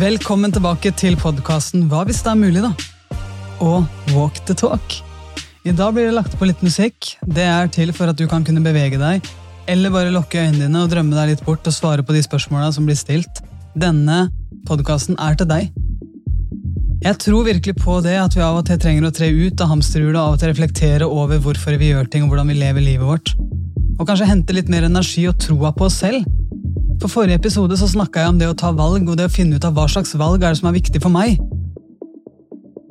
Velkommen tilbake til podkasten Hva hvis det er mulig, da? Og Walk the talk. I dag blir det lagt på litt musikk. Det er til for at du kan kunne bevege deg, eller bare lukke øynene dine og drømme deg litt bort og svare på de spørsmåla som blir stilt. Denne podkasten er til deg. Jeg tror virkelig på det at vi av og til trenger å tre ut av hamsterhjulet og av og til reflektere over hvorfor vi gjør ting og hvordan vi lever livet vårt. Og kanskje hente litt mer energi og troa på oss selv. For forrige episode så snakka jeg om det å ta valg og det å finne ut av hva slags valg er det som er viktig for meg.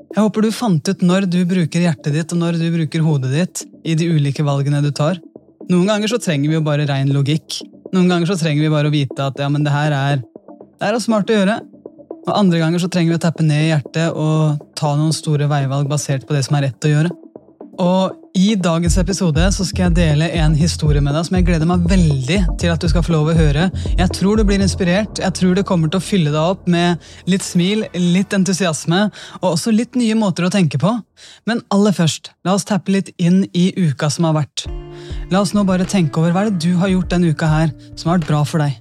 Jeg håper du fant ut når du bruker hjertet ditt og når du bruker hodet ditt i de ulike valgene du tar. Noen ganger så trenger vi jo bare rein logikk. Noen ganger så trenger vi bare å vite at ja, men det her er, det er smart å gjøre. Og andre ganger så trenger vi å tappe ned i hjertet og ta noen store veivalg basert på det som er rett å gjøre. Og I dagens episode så skal jeg dele en historie med deg som jeg gleder meg veldig til at du skal få lov å høre. Jeg tror du blir inspirert, jeg tror det kommer til å fylle deg opp med litt smil, litt entusiasme og også litt nye måter å tenke på. Men aller først, la oss tappe litt inn i uka som har vært. La oss nå bare tenke over hva det du har gjort denne uka her som har vært bra for deg.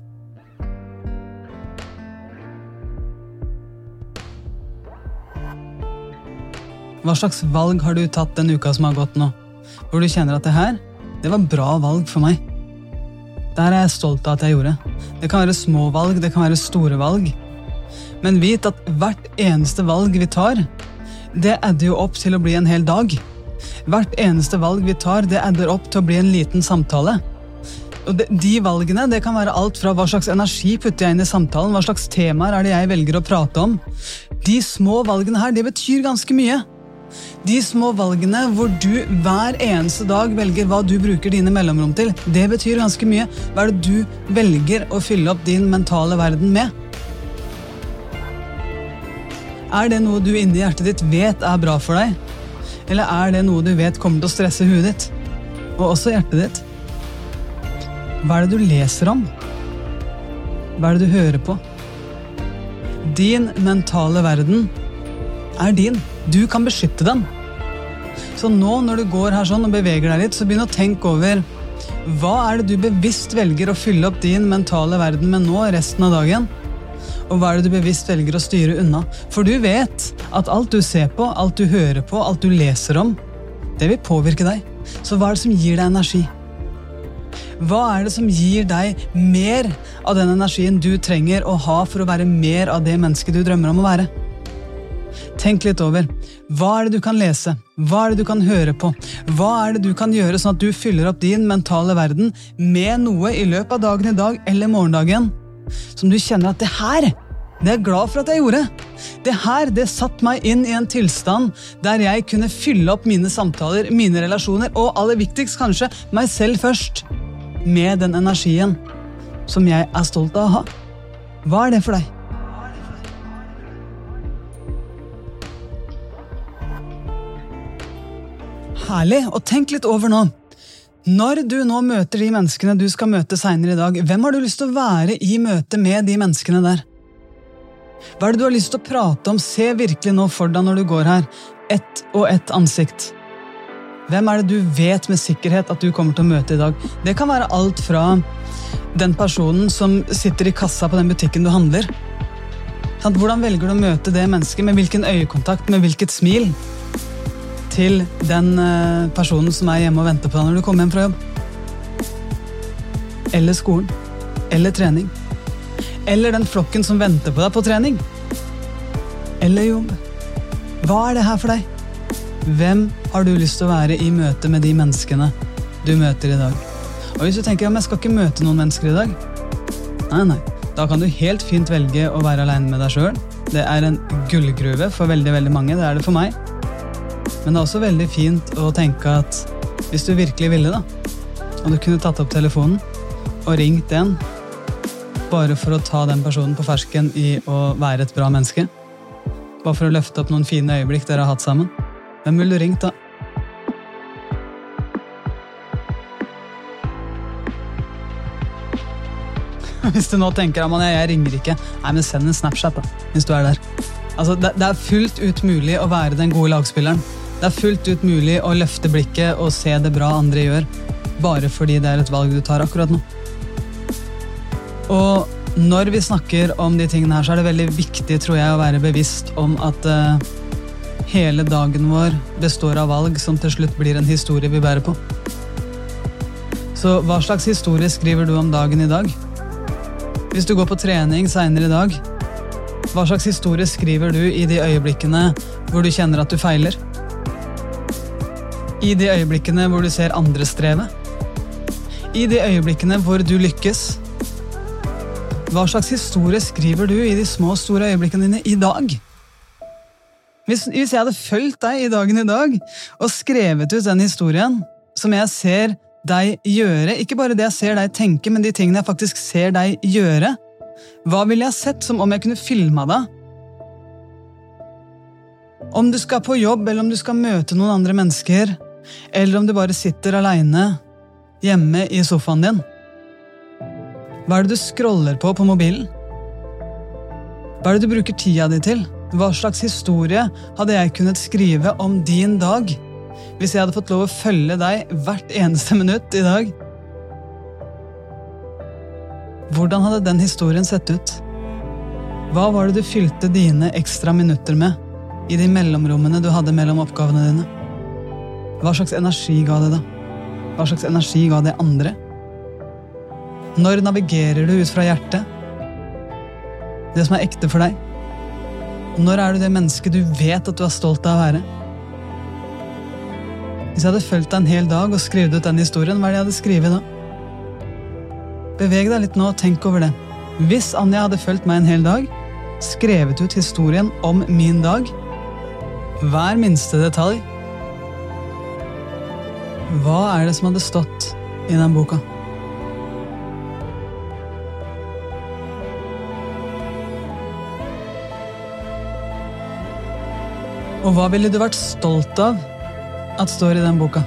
Hva slags valg har du tatt den uka som har gått nå? Hvor du kjenner at det her, det var bra valg for meg. Der er jeg stolt av at jeg gjorde. Det kan være små valg, det kan være store valg. Men vit at hvert eneste valg vi tar, det adder jo opp til å bli en hel dag. Hvert eneste valg vi tar, det adder opp til å bli en liten samtale. Og de, valgene det kan være alt fra hva slags energi putter jeg inn i samtalen, hva slags temaer er det jeg velger å prate om. De små valgene her, det betyr ganske mye. De små valgene hvor du hver eneste dag velger hva du bruker dine mellomrom til, det betyr ganske mye. Hva er det du velger å fylle opp din mentale verden med? Er det noe du inni hjertet ditt vet er bra for deg? Eller er det noe du vet kommer til å stresse huet ditt? Og også hjertet ditt? Hva er det du leser om? Hva er det du hører på? Din mentale verden er din. Du kan beskytte den. Så nå når du går her sånn og beveger deg litt, så begynn å tenke over hva er det du bevisst velger å fylle opp din mentale verden med nå resten av dagen? Og hva er det du bevisst velger å styre unna? For du vet at alt du ser på, alt du hører på, alt du leser om, det vil påvirke deg. Så hva er det som gir deg energi? Hva er det som gir deg mer av den energien du trenger å ha for å være mer av det mennesket du drømmer om å være? Tenk litt over. Hva er det du kan lese? Hva er det du kan høre på? Hva er det du kan gjøre sånn at du fyller opp din mentale verden med noe i løpet av dagen i dag eller morgendagen som du kjenner at det her, det er jeg glad for at jeg gjorde. Det her, det satte meg inn i en tilstand der jeg kunne fylle opp mine samtaler, mine relasjoner, og aller viktigst kanskje meg selv først, med den energien som jeg er stolt av å ha. Hva er det for deg? Herlig. Og tenk litt over nå. Når du nå møter de menneskene du skal møte seinere i dag, hvem har du lyst til å være i møte med de menneskene der? Hva er det du har lyst til å prate om? Se virkelig nå for deg når du går her. Ett og ett ansikt. Hvem er det du vet med sikkerhet at du kommer til å møte i dag? Det kan være alt fra den personen som sitter i kassa på den butikken du handler. Hvordan velger du å møte det mennesket? Med hvilken øyekontakt? Med hvilket smil? Til den eh, personen som er hjemme og venter på deg når du kommer hjem fra jobb. Eller skolen. Eller trening. Eller den flokken som venter på deg på trening. Eller jobb. Hva er det her for deg? Hvem har du lyst til å være i møte med de menneskene du møter i dag? Og hvis du tenker at jeg skal ikke møte noen mennesker i dag, nei, nei, da kan du helt fint velge å være aleine med deg sjøl. Det er en gullgruve for veldig, veldig mange. Det er det for meg. Men det er også veldig fint å tenke at hvis du virkelig ville, da, og du kunne tatt opp telefonen og ringt en bare for å ta den personen på fersken i å være et bra menneske, bare for å løfte opp noen fine øyeblikk dere har hatt sammen, hvem ville du ringt da? Hvis du nå tenker at jeg ringer ikke, nei, men send en Snapchat da, hvis du er der. Altså, det, det er fullt ut mulig å være den gode lagspilleren. Det er fullt ut mulig å løfte blikket og se det bra andre gjør, bare fordi det er et valg du tar akkurat nå. Og når vi snakker om de tingene her, så er det veldig viktig tror jeg, å være bevisst om at uh, hele dagen vår består av valg som til slutt blir en historie vi bærer på. Så hva slags historie skriver du om dagen i dag? Hvis du går på trening seinere i dag, hva slags historie skriver du i de øyeblikkene hvor du kjenner at du feiler? I de øyeblikkene hvor du ser andre streve? I de øyeblikkene hvor du lykkes? Hva slags historie skriver du i de små og store øyeblikkene dine i dag? Hvis, hvis, jeg hadde fulgt deg i dagen i dag og skrevet ut den historien som jeg ser deg gjøre, ikke bare det jeg ser deg tenke, men de tingene jeg faktisk ser deg gjøre, hva ville jeg sett som om jeg kunne filma deg? Om du skal på jobb, eller om du skal møte noen andre mennesker, eller om du bare sitter aleine hjemme i sofaen din. Hva er det du scroller på på mobilen? Hva er det du bruker tida di til? Hva slags historie hadde jeg kunnet skrive om din dag hvis jeg hadde fått lov å følge deg hvert eneste minutt i dag? Hvordan hadde den historien sett ut? Hva var det du fylte dine ekstra minutter med i de mellomrommene du hadde mellom oppgavene dine? Hva slags energi ga det da? Hva slags energi ga det andre? Når navigerer du ut fra hjertet? Det som er ekte for deg? Når er du det mennesket du vet at du er stolt av å være? Hvis jeg hadde fulgt deg en hel dag og skrevet ut den historien, hva er det jeg hadde skrevet da? Beveg deg litt nå og tenk over det. Hvis Anja hadde fulgt meg en hel dag, skrevet ut historien om min dag, hver minste detalj Hva er det som hadde stått i den boka? Og hva ville du vært stolt av at står i den boka?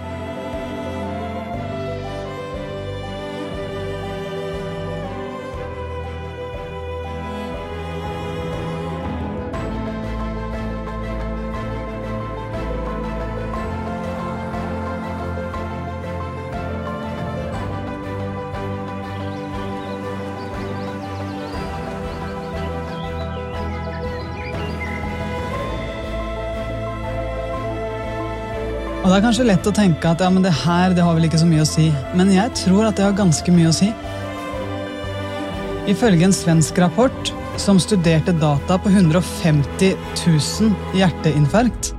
Det er kanskje lett å tenke at ja, men det her det har vel ikke så mye å si. Men jeg tror at det har ganske mye å si. Ifølge en svensk rapport som studerte data på 150 000 hjerteinfarkt,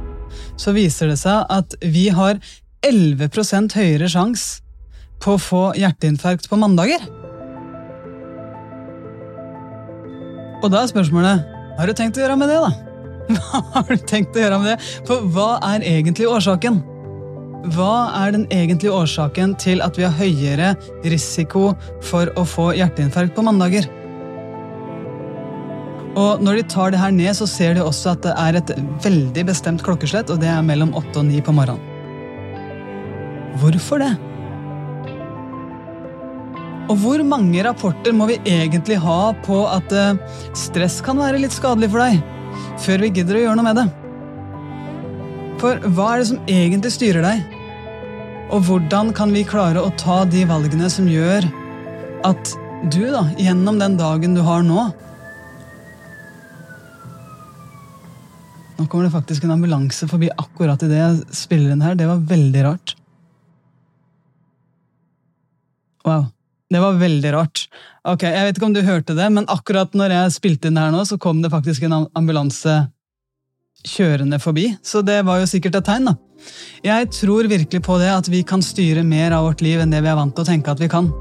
så viser det seg at vi har 11% høyere sjanse på å få hjerteinfarkt på mandager. Og da er spørsmålet hva har du tenkt å gjøre med det, da? Hva har du tenkt å gjøre med det? For hva er egentlig årsaken? Hva er den egentlige årsaken til at vi har høyere risiko for å få hjerteinfarkt på mandager? Og Når de tar det her ned, så ser de også at det er et veldig bestemt klokkeslett, og det er mellom åtte og ni på morgenen. Hvorfor det? Og hvor mange rapporter må vi egentlig ha på at eh, stress kan være litt skadelig for deg, før vi gidder å gjøre noe med det? For hva er det som egentlig styrer deg? Og hvordan kan vi klare å ta de valgene som gjør at du, da, gjennom den dagen du har nå Nå kommer det faktisk en ambulanse forbi akkurat idet jeg spiller inn her. Det var veldig rart. Wow. Det var veldig rart. Ok, Jeg vet ikke om du hørte det, men akkurat når jeg spilte inn her nå, så kom det faktisk en ambulanse kjørende forbi, så det var jo sikkert et tegn. da. Jeg tror virkelig på det at vi kan styre mer av vårt liv enn det vi er vant til å tenke at vi kan.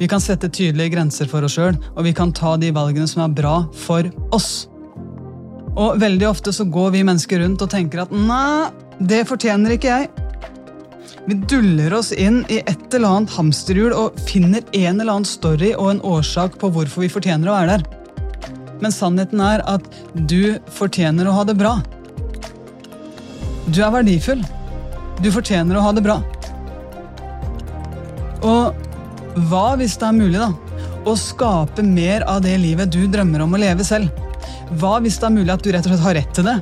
Vi kan sette tydelige grenser for oss sjøl, og vi kan ta de valgene som er bra for oss. Og veldig ofte så går vi mennesker rundt og tenker at nei, det fortjener ikke jeg. Vi duller oss inn i et eller annet hamsterhjul og finner en eller annen story og en årsak på hvorfor vi fortjener å være der. Men sannheten er at du fortjener å ha det bra. Du er verdifull. Du fortjener å ha det bra. Og hva hvis det er mulig, da? Å skape mer av det livet du drømmer om å leve selv? Hva hvis det er mulig at du rett og slett har rett til det?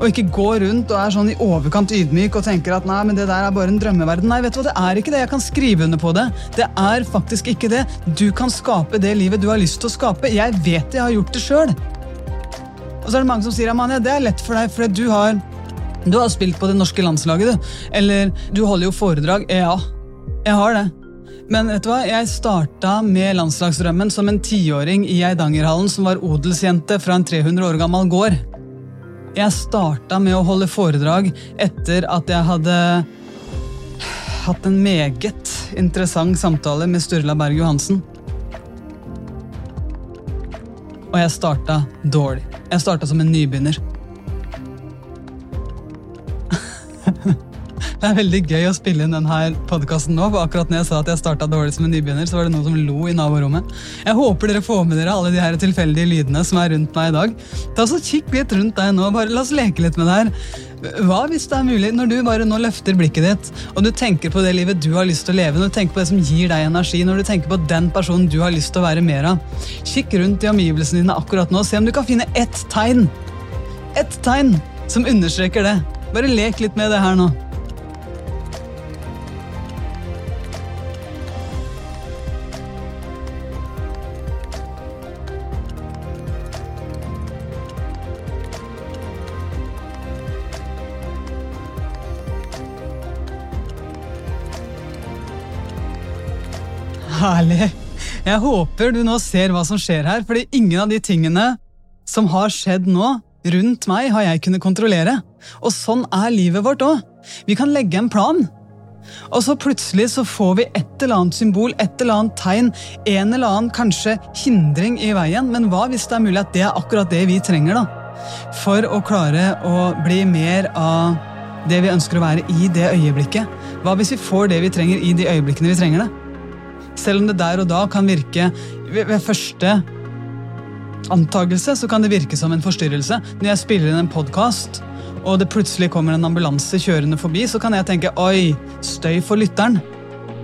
Og ikke gå rundt og er sånn i overkant ydmyk og tenker at nei, men det der er bare en drømmeverden. Nei, vet du hva, det er ikke det. Jeg kan skrive under på det. Det er faktisk ikke det. Du kan skape det livet du har lyst til å skape. Jeg vet jeg har gjort det sjøl. Og så er det mange som sier Amania, det er lett for deg, for du har, du har spilt på det norske landslaget. du. Eller du holder jo foredrag. Ja, jeg har det. Men vet du hva? jeg starta med landslagsdrømmen som en tiåring i Eidangerhallen som var odelsjente fra en 300 år gammel gård. Jeg starta med å holde foredrag etter at jeg hadde hatt en meget interessant samtale med Sturla Berg Johansen. Og jeg starta dårlig. Jeg starta som en nybegynner. Det er veldig gøy å spille inn denne podkasten nå. for akkurat når jeg sa at jeg starta dårlig som en nybegynner, så var det noen som lo i naborommet. Jeg håper dere får med dere alle de her tilfeldige lydene som er rundt meg i dag. Ta så Kikk litt rundt deg nå. bare La oss leke litt med det her. Hva hvis det er mulig, når du bare nå løfter blikket ditt, og du tenker på det livet du har lyst til å leve, når du tenker på det som gir deg energi, når du tenker på den personen du har lyst til å være mer av, kikk rundt i omgivelsene dine akkurat nå, og se om du kan finne ett tegn. Ett tegn som understreker det. Bare lek litt med det her nå. Jeg håper du nå ser hva som skjer her, fordi ingen av de tingene som har skjedd nå, rundt meg, har jeg kunnet kontrollere. Og sånn er livet vårt òg. Vi kan legge en plan. Og så plutselig så får vi et eller annet symbol, et eller annet tegn, en eller annen kanskje hindring i veien, men hva hvis det er mulig at det er akkurat det vi trenger, da? For å klare å bli mer av det vi ønsker å være i det øyeblikket. Hva hvis vi får det vi trenger i de øyeblikkene vi trenger det? Selv om det der og da kan virke ved første antagelse så kan det virke som en forstyrrelse. Når jeg spiller inn en podkast, og det plutselig kommer en ambulanse kjørende forbi, så kan jeg tenke oi, støy for lytteren.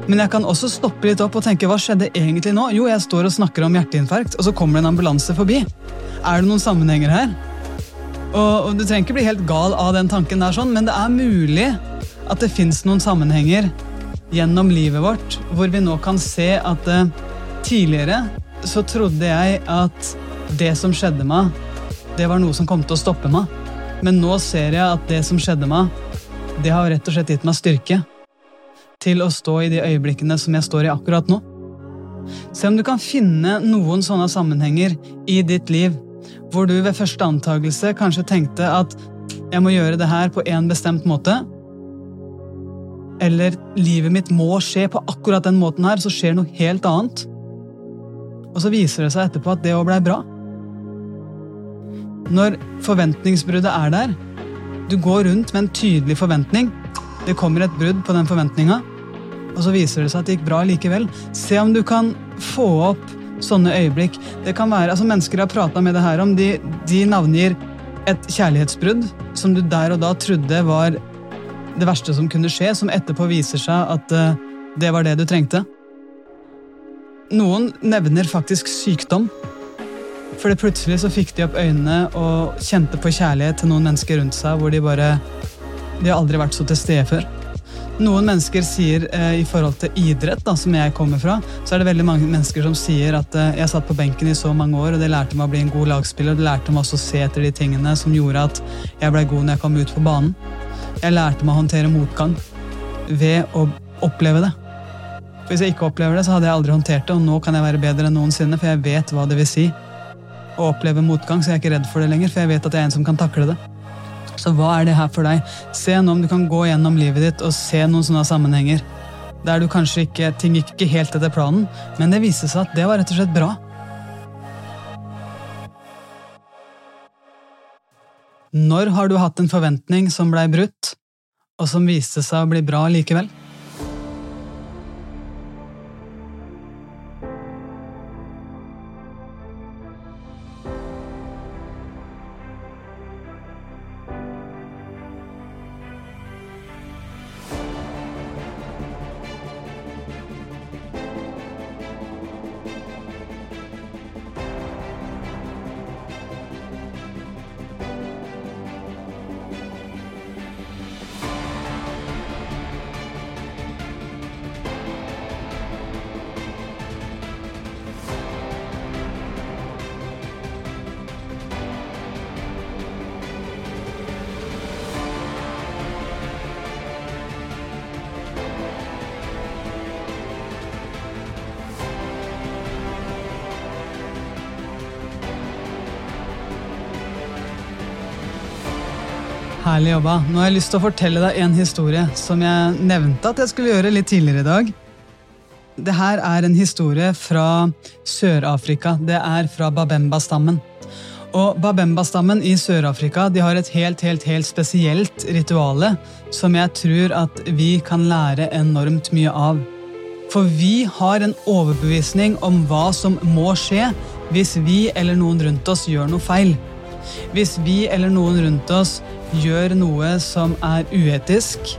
Men jeg kan også stoppe litt opp og tenke hva skjedde egentlig nå? Jo, jeg står og snakker om hjerteinfarkt, og så kommer det en ambulanse forbi. Er det noen sammenhenger her? Og, og Du trenger ikke bli helt gal av den tanken, der sånn, men det er mulig at det fins noen sammenhenger gjennom livet vårt, hvor vi nå kan se at uh, tidligere så trodde jeg at det som skjedde meg, det var noe som kom til å stoppe meg. Men nå ser jeg at det som skjedde meg, det har rett og slett gitt meg styrke til å stå i de øyeblikkene som jeg står i akkurat nå. Se om du kan finne noen sånne sammenhenger i ditt liv hvor du ved første antakelse kanskje tenkte at jeg må gjøre det her på en bestemt måte, eller livet mitt må skje på akkurat den måten her, så skjer noe helt annet. Og så viser det seg etterpå at det òg blei bra. Når forventningsbruddet er der, du går rundt med en tydelig forventning, det kommer et brudd på den forventninga, og så viser det seg at det gikk bra likevel. Se om du kan få opp sånne øyeblikk. Det kan være, altså Mennesker har prata med det her om, de, de navngir et kjærlighetsbrudd som du der og da trodde var det verste som kunne skje, som etterpå viser seg at uh, det var det du trengte. Noen nevner faktisk sykdom. Fordi plutselig så fikk de opp øynene og kjente på kjærlighet til noen mennesker rundt seg hvor de bare De har aldri vært så til stede før. Noen mennesker sier eh, i forhold til idrett, da, som jeg kommer fra, så er det veldig mange mennesker som sier at eh, jeg satt på benken i så mange år, og det lærte meg å bli en god lagspiller. og Det lærte meg også å se etter de tingene som gjorde at jeg ble god når jeg kom ut på banen. Jeg lærte meg å håndtere motgang ved å oppleve det. For Hvis jeg ikke opplever det, så hadde jeg aldri håndtert det, og nå kan jeg være bedre enn noensinne, for jeg vet hva det vil si å oppleve motgang, så jeg er ikke redd for det lenger, for jeg vet at jeg er en som kan takle det. Så hva er det her for deg? Se nå om du kan gå gjennom livet ditt og se noen sånne sammenhenger. Der du kanskje ikke, ting gikk ikke helt etter planen, men det viste seg at det var rett og slett bra. Når har du hatt en forventning som blei brutt, og som viste seg å bli bra likevel? Herlig jobba. Nå har jeg lyst til å fortelle deg en historie som jeg nevnte at jeg skulle gjøre litt tidligere i dag. Det her er en historie fra Sør-Afrika. Det er fra Babemba-stammen. Og Babemba-stammen i Sør-Afrika de har et helt, helt, helt spesielt rituale som jeg tror at vi kan lære enormt mye av. For vi har en overbevisning om hva som må skje hvis vi eller noen rundt oss gjør noe feil. Hvis vi eller noen rundt oss gjør noe som er uetisk,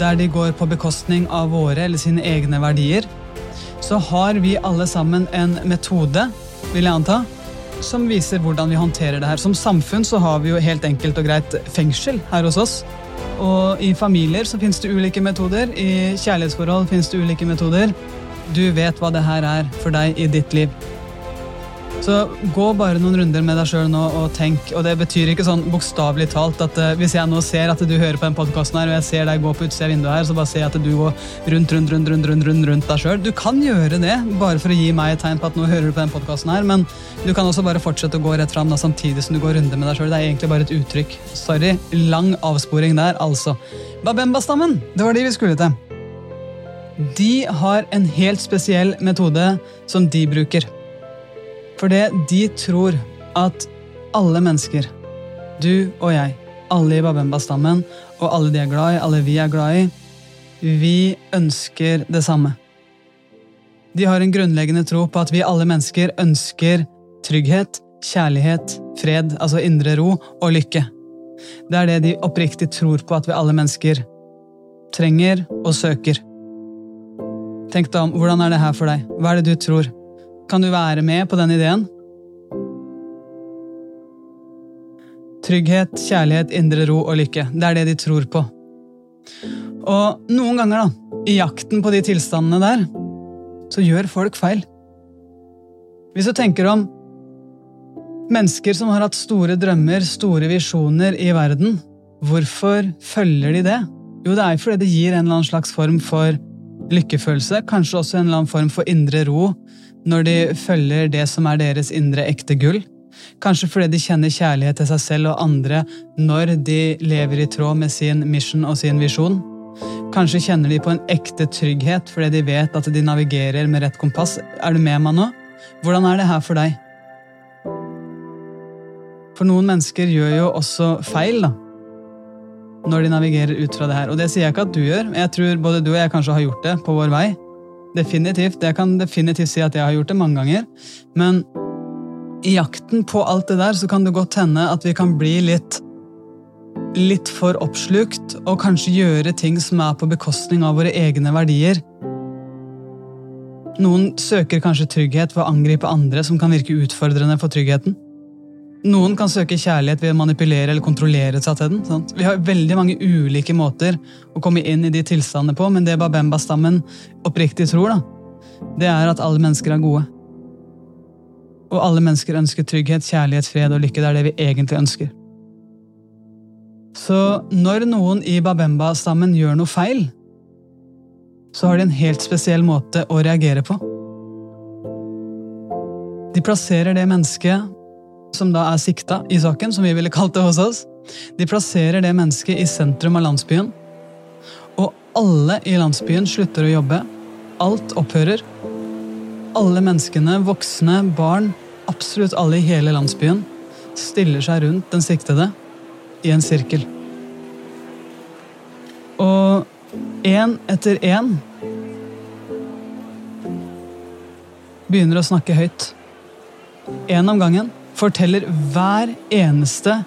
der de går på bekostning av våre eller sine egne verdier, så har vi alle sammen en metode, vil jeg anta, som viser hvordan vi håndterer det her. Som samfunn så har vi jo helt enkelt og greit fengsel her hos oss. Og i familier så finnes det ulike metoder. I kjærlighetsforhold finnes det ulike metoder. Du vet hva det her er for deg i ditt liv. Så gå bare noen runder med deg sjøl nå og tenk. Og det betyr ikke sånn bokstavelig talt at uh, hvis jeg nå ser at du hører på den podkasten her, og jeg ser deg gå på utsida av vinduet her, så bare ser jeg at du går rundt, rundt, rundt, rundt, rundt, rundt, rundt deg sjøl. Du kan gjøre det bare for å gi meg et tegn på at nå hører du på den podkasten her, men du kan også bare fortsette å gå rett fram da, samtidig som du går runder med deg sjøl. Det er egentlig bare et uttrykk. Sorry. Lang avsporing der, altså. Babemba-stammen, det var de vi skulle til. De har en helt spesiell metode som de bruker. Fordi de tror at alle mennesker, du og jeg, alle i Babemba-stammen, og alle de er glad i, alle vi er glad i, vi ønsker det samme. De har en grunnleggende tro på at vi alle mennesker ønsker trygghet, kjærlighet, fred, altså indre ro, og lykke. Det er det de oppriktig tror på at vi alle mennesker trenger og søker. Tenk deg om, hvordan er det her for deg? Hva er det du tror? Kan du være med på den ideen? Trygghet, kjærlighet, indre ro og lykke. Det er det de tror på. Og noen ganger, da, i jakten på de tilstandene der, så gjør folk feil. Hvis du tenker om mennesker som har hatt store drømmer, store visjoner i verden, hvorfor følger de det? Jo, det er fordi det gir en eller annen slags form for lykkefølelse, kanskje også en eller annen form for indre ro, når de følger det som er deres indre ekte gull. Kanskje fordi de kjenner kjærlighet til seg selv og andre når de lever i tråd med sin mission og sin visjon. Kanskje kjenner de på en ekte trygghet fordi de vet at de navigerer med rett kompass. Er du med meg nå? Hvordan er det her for deg? For noen mennesker gjør jo også feil, da. Når de navigerer ut fra det her. Og det sier jeg ikke at du gjør. Jeg tror både du og jeg kanskje har gjort det på vår vei. Definitivt. Jeg kan definitivt si at jeg har gjort det mange ganger. Men i jakten på alt det der, så kan det godt hende at vi kan bli litt Litt for oppslukt, og kanskje gjøre ting som er på bekostning av våre egne verdier. Noen søker kanskje trygghet ved å angripe andre som kan virke utfordrende for tryggheten. Noen kan søke kjærlighet ved å manipulere eller kontrollere seg til den. Sant? Vi har veldig mange ulike måter å komme inn i de tilstandene på, men det Babemba-stammen oppriktig tror, da, det er at alle mennesker er gode. Og alle mennesker ønsker trygghet, kjærlighet, fred og lykke. Det er det vi egentlig ønsker. Så når noen i Babemba-stammen gjør noe feil, så har de en helt spesiell måte å reagere på. De plasserer det mennesket som da er sikta i saken, som vi ville kalt det hos oss, de plasserer det mennesket i sentrum av landsbyen. Og alle i landsbyen slutter å jobbe. Alt opphører. Alle menneskene, voksne, barn, absolutt alle i hele landsbyen, stiller seg rundt den siktede i en sirkel. Og én etter én begynner å snakke høyt. Én om gangen forteller hver eneste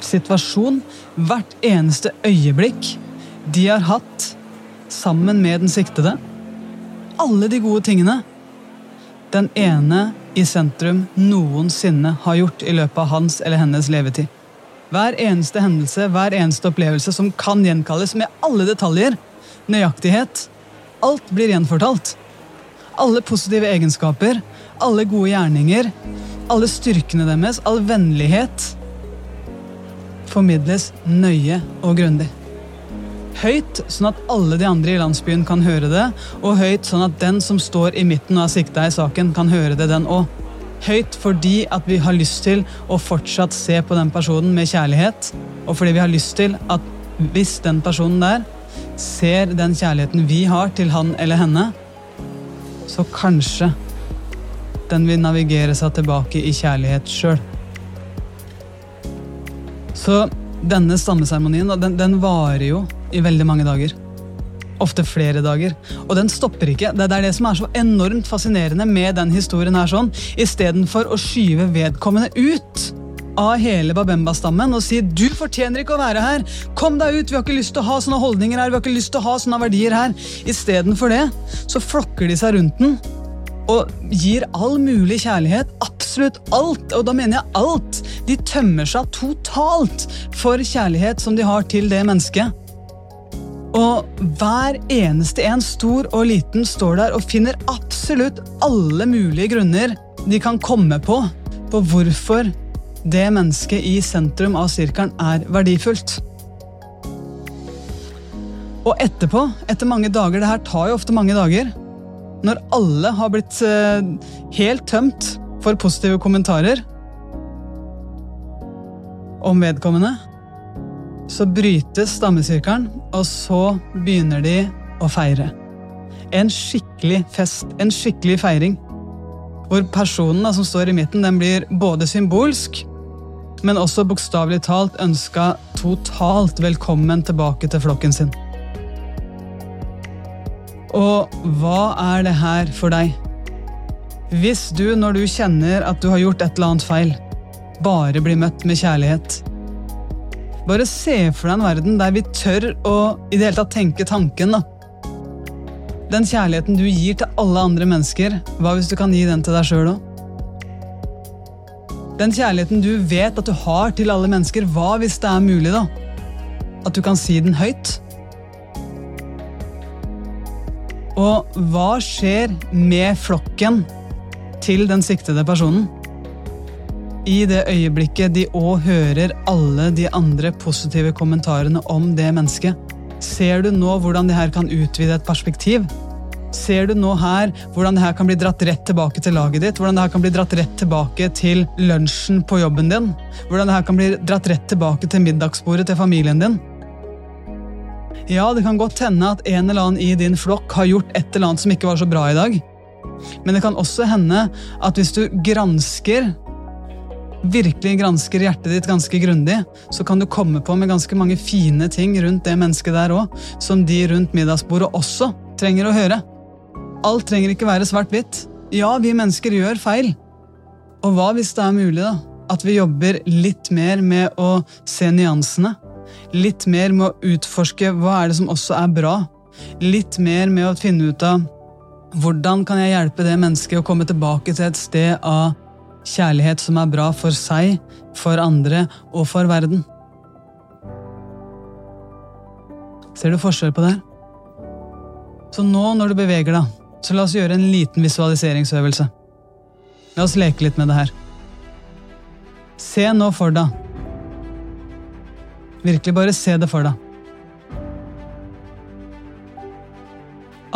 situasjon, hvert eneste øyeblikk de har hatt sammen med den siktede. Alle de gode tingene den ene i sentrum noensinne har gjort i løpet av hans eller hennes levetid. Hver eneste hendelse, hver eneste opplevelse som kan gjenkalles med alle detaljer, nøyaktighet. Alt blir gjenfortalt. Alle positive egenskaper, alle gode gjerninger, alle styrkene deres, all vennlighet, formidles nøye og grundig. Høyt, sånn at alle de andre i landsbyen kan høre det, og høyt, sånn at den som står i midten og er sikta i saken, kan høre det, den òg. Høyt fordi at vi har lyst til å fortsatt se på den personen med kjærlighet, og fordi vi har lyst til at hvis den personen der ser den kjærligheten vi har til han eller henne, så kanskje den vil navigere seg tilbake i kjærlighet sjøl. Så denne stammeseremonien den, den varer jo i veldig mange dager. Ofte flere dager. Og den stopper ikke. Det er det som er så enormt fascinerende med den historien her. sånn. Istedenfor å skyve vedkommende ut av hele Babemba-stammen og si 'du fortjener ikke å være her', 'kom deg ut', 'vi har ikke lyst til å ha sånne holdninger her', 'vi har ikke lyst til å ha sånne verdier her'. Istedenfor det så flokker de seg rundt den og gir all mulig kjærlighet. Absolutt alt, og da mener jeg alt. De tømmer seg totalt for kjærlighet som de har til det mennesket. Og hver eneste en, stor og liten, står der og finner absolutt alle mulige grunner de kan komme på på hvorfor det mennesket i sentrum av sirkelen er verdifullt. Og etterpå, etter mange dager, det her tar jo ofte mange dager, når alle har blitt eh, helt tømt for positive kommentarer om vedkommende, så brytes stammesirkelen, og så begynner de å feire. En skikkelig fest, en skikkelig feiring. Hvor personen da, som står i midten, den blir både symbolsk, men også bokstavelig talt ønska totalt velkommen tilbake til flokken sin. Og hva er det her for deg? Hvis du, når du kjenner at du har gjort et eller annet feil, bare blir møtt med kjærlighet Bare se for deg en verden der vi tør å i det hele tatt tenke tanken. da. Den kjærligheten du gir til alle andre mennesker, hva hvis du kan gi den til deg sjøl òg? Den kjærligheten du vet at du har til alle mennesker, hva hvis det er mulig, da? At du kan si den høyt? Og hva skjer med flokken til den siktede personen? I det øyeblikket de òg hører alle de andre positive kommentarene om det mennesket, ser du nå hvordan det her kan utvide et perspektiv? Ser du nå her hvordan det her kan bli dratt rett tilbake til laget ditt? Hvordan det her kan bli dratt rett tilbake til lunsjen på jobben din? Hvordan det her kan bli dratt rett tilbake til middagsbordet til familien din? Ja, det kan godt hende at en eller annen i din flokk har gjort et eller annet som ikke var så bra i dag. Men det kan også hende at hvis du gransker virkelig gransker hjertet ditt ganske grundig, så kan du komme på med ganske mange fine ting rundt det mennesket der òg, som de rundt middagsbordet også trenger å høre. Alt trenger ikke være svart-hvitt. Ja, vi mennesker gjør feil. Og hva hvis det er mulig, da? At vi jobber litt mer med å se nyansene? Litt mer med å utforske hva er det som også er bra? Litt mer med å finne ut av hvordan kan jeg hjelpe det mennesket å komme tilbake til et sted av kjærlighet som er bra for seg, for andre og for verden? Ser du forskjell på det? Så nå når du beveger deg, så la oss gjøre en liten visualiseringsøvelse. La oss leke litt med det her. Se nå for deg. Virkelig bare se det for deg.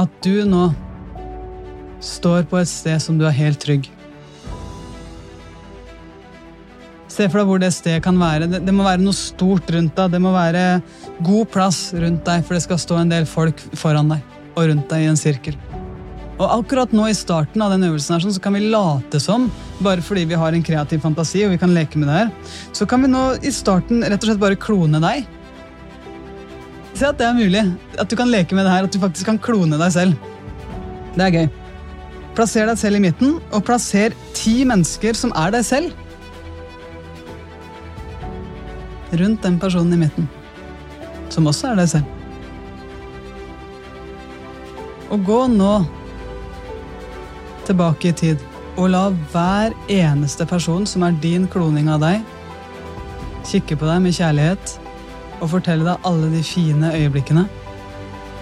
At du nå står på et sted som du er helt trygg. Se for deg hvor det stedet kan være. Det, det, må være noe stort rundt deg. Det må være god plass rundt deg, for det skal stå en del folk foran deg og rundt deg i en sirkel. Og akkurat nå i starten av den øvelsen her, så kan vi late som, bare fordi vi har en kreativ fantasi og vi kan leke med det her, så kan vi nå i starten rett og slett bare klone deg. Se at det er mulig. At du kan leke med det her, at du faktisk kan klone deg selv. Det er gøy. Plasser deg selv i midten, og plasser ti mennesker som er deg selv. Rundt den personen i midten, som også er deg selv. Og gå nå tilbake i tid og la hver eneste person som er din kloning av deg, kikke på deg med kjærlighet og fortelle deg alle de fine øyeblikkene,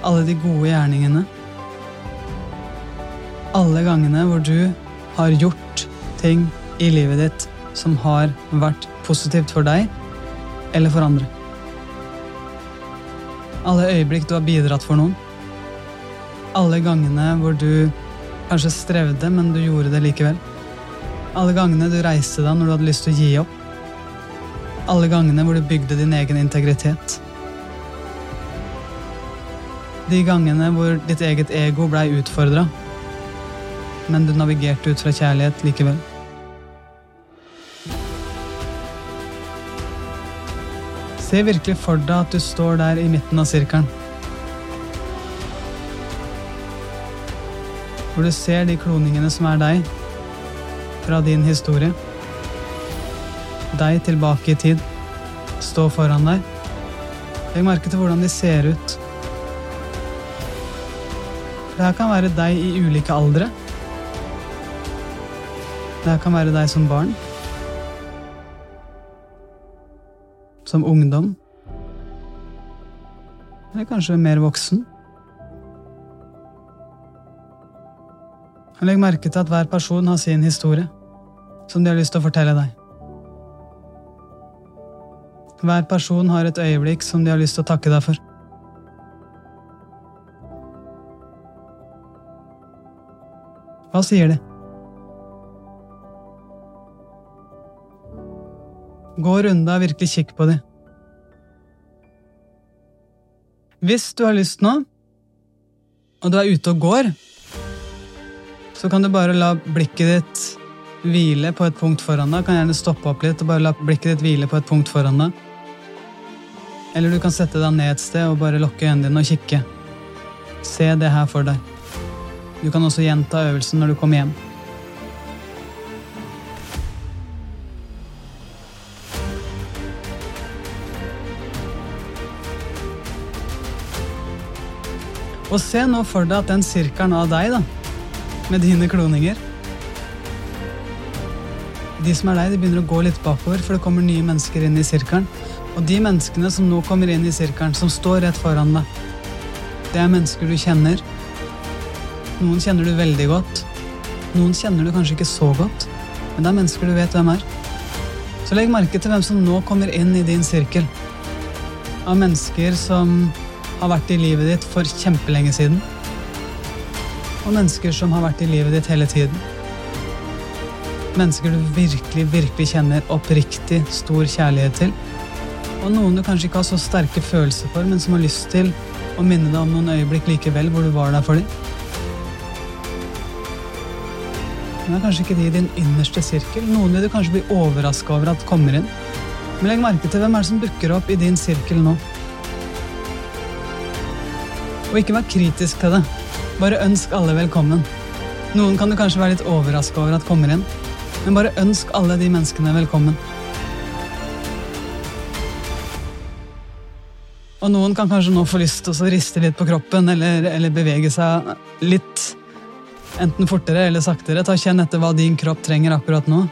alle de gode gjerningene. Alle gangene hvor du har gjort ting i livet ditt som har vært positivt for deg eller for andre. Alle øyeblikk du har bidratt for noen. Alle gangene hvor du kanskje strevde, men du gjorde det likevel. Alle gangene du reiste deg når du hadde lyst til å gi opp. Alle gangene hvor du bygde din egen integritet. De gangene hvor ditt eget ego blei utfordra, men du navigerte ut fra kjærlighet likevel. Se virkelig for deg at du står der i midten av sirkelen. Hvor du ser de kloningene som er deg, fra din historie. Deg tilbake i tid. Stå foran deg. Legg merke til hvordan de ser ut. Det her kan være deg i ulike aldre. Det her kan være deg som barn. Som ungdom? Eller kanskje mer voksen? Legg merke til at hver person har sin historie, som de har lyst til å fortelle deg. Hver person har et øyeblikk som de har lyst til å takke deg for. Hva sier de? Gå runda og virkelig kikk på de. Hvis du har lyst nå, og du er ute og går, så kan du bare la blikket ditt hvile på et punkt foran deg. Kan gjerne stoppe opp litt og bare la blikket ditt hvile på et punkt foran deg. Eller du kan sette deg ned et sted og bare lukke øynene dine og kikke. Se det her for deg. Du kan også gjenta øvelsen når du kommer hjem. Og se nå for deg at den sirkelen av deg, da, med dine kloninger De som er deg, de begynner å gå litt bakover, for det kommer nye mennesker inn i sirkelen. Og de menneskene som nå kommer inn i sirkelen, som står rett foran deg, det er mennesker du kjenner. Noen kjenner du veldig godt. Noen kjenner du kanskje ikke så godt, men det er mennesker du vet hvem er. Så legg merke til hvem som nå kommer inn i din sirkel. Av mennesker som har vært i livet ditt for kjempelenge siden. Og mennesker som har vært i livet ditt hele tiden. Mennesker du virkelig, virkelig kjenner oppriktig stor kjærlighet til. Og noen du kanskje ikke har så sterke følelser for, men som har lyst til å minne deg om noen øyeblikk likevel hvor du var der for dem. Men det er kanskje ikke de i din innerste sirkel. Noen vil du kanskje bli overraska over at kommer inn. Men legg merke til hvem er det som dukker opp i din sirkel nå. Og ikke vær kritisk til det. Bare ønsk alle velkommen. Noen kan du kanskje være litt overraska over at kommer inn, men bare ønsk alle de menneskene velkommen. Og noen kan kanskje nå få lyst til å riste litt på kroppen eller, eller bevege seg litt. Enten fortere eller saktere. Ta Kjenn etter hva din kropp trenger akkurat nå.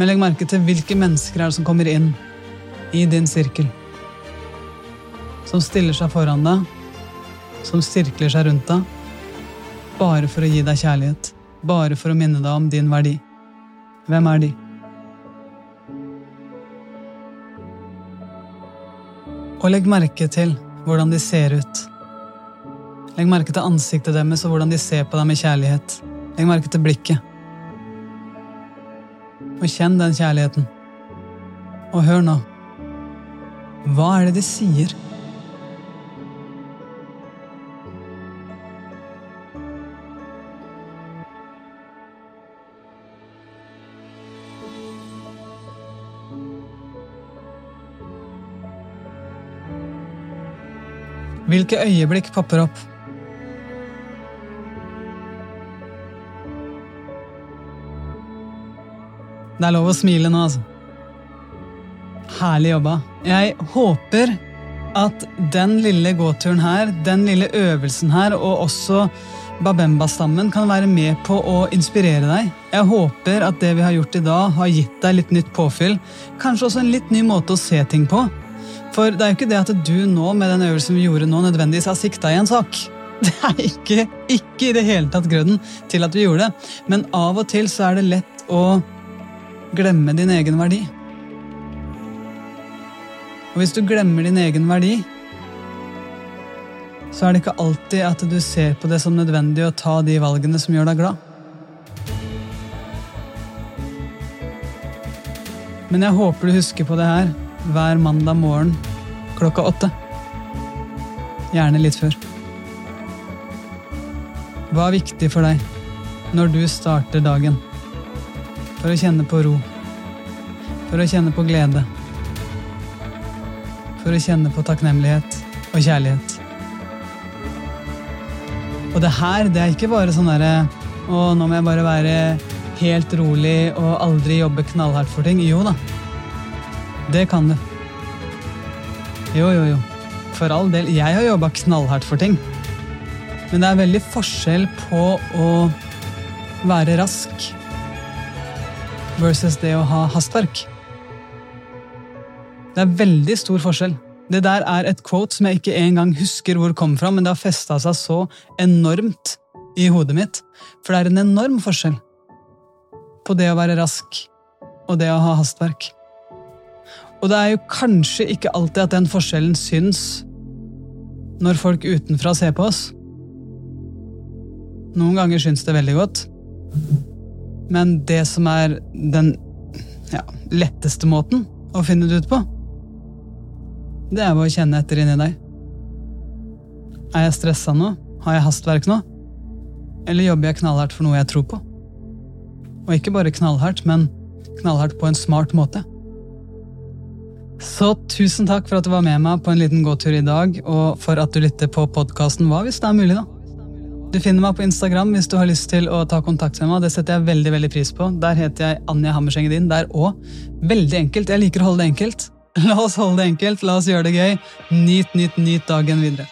Men legg merke til hvilke mennesker er det som kommer inn i din sirkel. Som stiller seg foran deg som sirkler seg rundt deg, bare for å gi deg kjærlighet, bare for å minne deg om din verdi. Hvem er de? Og legg merke til hvordan de ser ut. Legg merke til ansiktet deres og hvordan de ser på deg med kjærlighet. Legg merke til blikket. Og kjenn den kjærligheten. Og hør nå. Hva er det de sier? Hvilke øyeblikk popper opp? Det er lov å smile nå, altså. Herlig jobba. Jeg håper at den lille gåturen her, den lille øvelsen her, og også Babemba-stammen kan være med på å inspirere deg. Jeg håper at det vi har gjort i dag, har gitt deg litt nytt påfyll. Kanskje også en litt ny måte å se ting på. For det er jo ikke det at du nå med den øvelsen vi gjorde nå, nødvendigvis har sikta i en sak. Det er ikke, ikke i det hele tatt grunnen til at vi gjorde det. Men av og til så er det lett å glemme din egen verdi. Og hvis du glemmer din egen verdi, så er det ikke alltid at du ser på det som nødvendig å ta de valgene som gjør deg glad. Men jeg håper du husker på det her hver mandag morgen klokka åtte. Gjerne litt før. Hva er viktig for deg når du starter dagen? For å kjenne på ro. For å kjenne på glede. For å kjenne på takknemlighet og kjærlighet. Og det her, det er ikke bare sånn derre Å, nå må jeg bare være helt rolig og aldri jobbe knallhardt for ting. Jo da. Det kan du. Jo, jo, jo. For all del. Jeg har jobba knallhardt for ting. Men det er veldig forskjell på å være rask versus det å ha hastverk. Det er veldig stor forskjell. Det der er et quote som jeg ikke engang husker hvor det kom fra, men det har festa seg så enormt i hodet mitt. For det er en enorm forskjell på det å være rask og det å ha hastverk. Og det er jo kanskje ikke alltid at den forskjellen syns når folk utenfra ser på oss. Noen ganger syns det veldig godt. Men det som er den ja, letteste måten å finne det ut på, det er å kjenne etter inni deg. Er jeg stressa nå? Har jeg hastverk nå? Eller jobber jeg knallhardt for noe jeg tror på? Og ikke bare knallhardt, men knallhardt på en smart måte. Så tusen takk for at du var med meg på en liten gåtur i dag, og for at du lytter på podkasten Hva hvis det er mulig, da? Du finner meg på Instagram hvis du har lyst til å ta kontakt med meg. Det setter jeg veldig veldig pris på. Der heter jeg Anja Hammersengedin. Der òg. Veldig enkelt. Jeg liker å holde det enkelt. La oss holde det enkelt, la oss gjøre det gøy. Nyt, nyt, nyt dagen videre.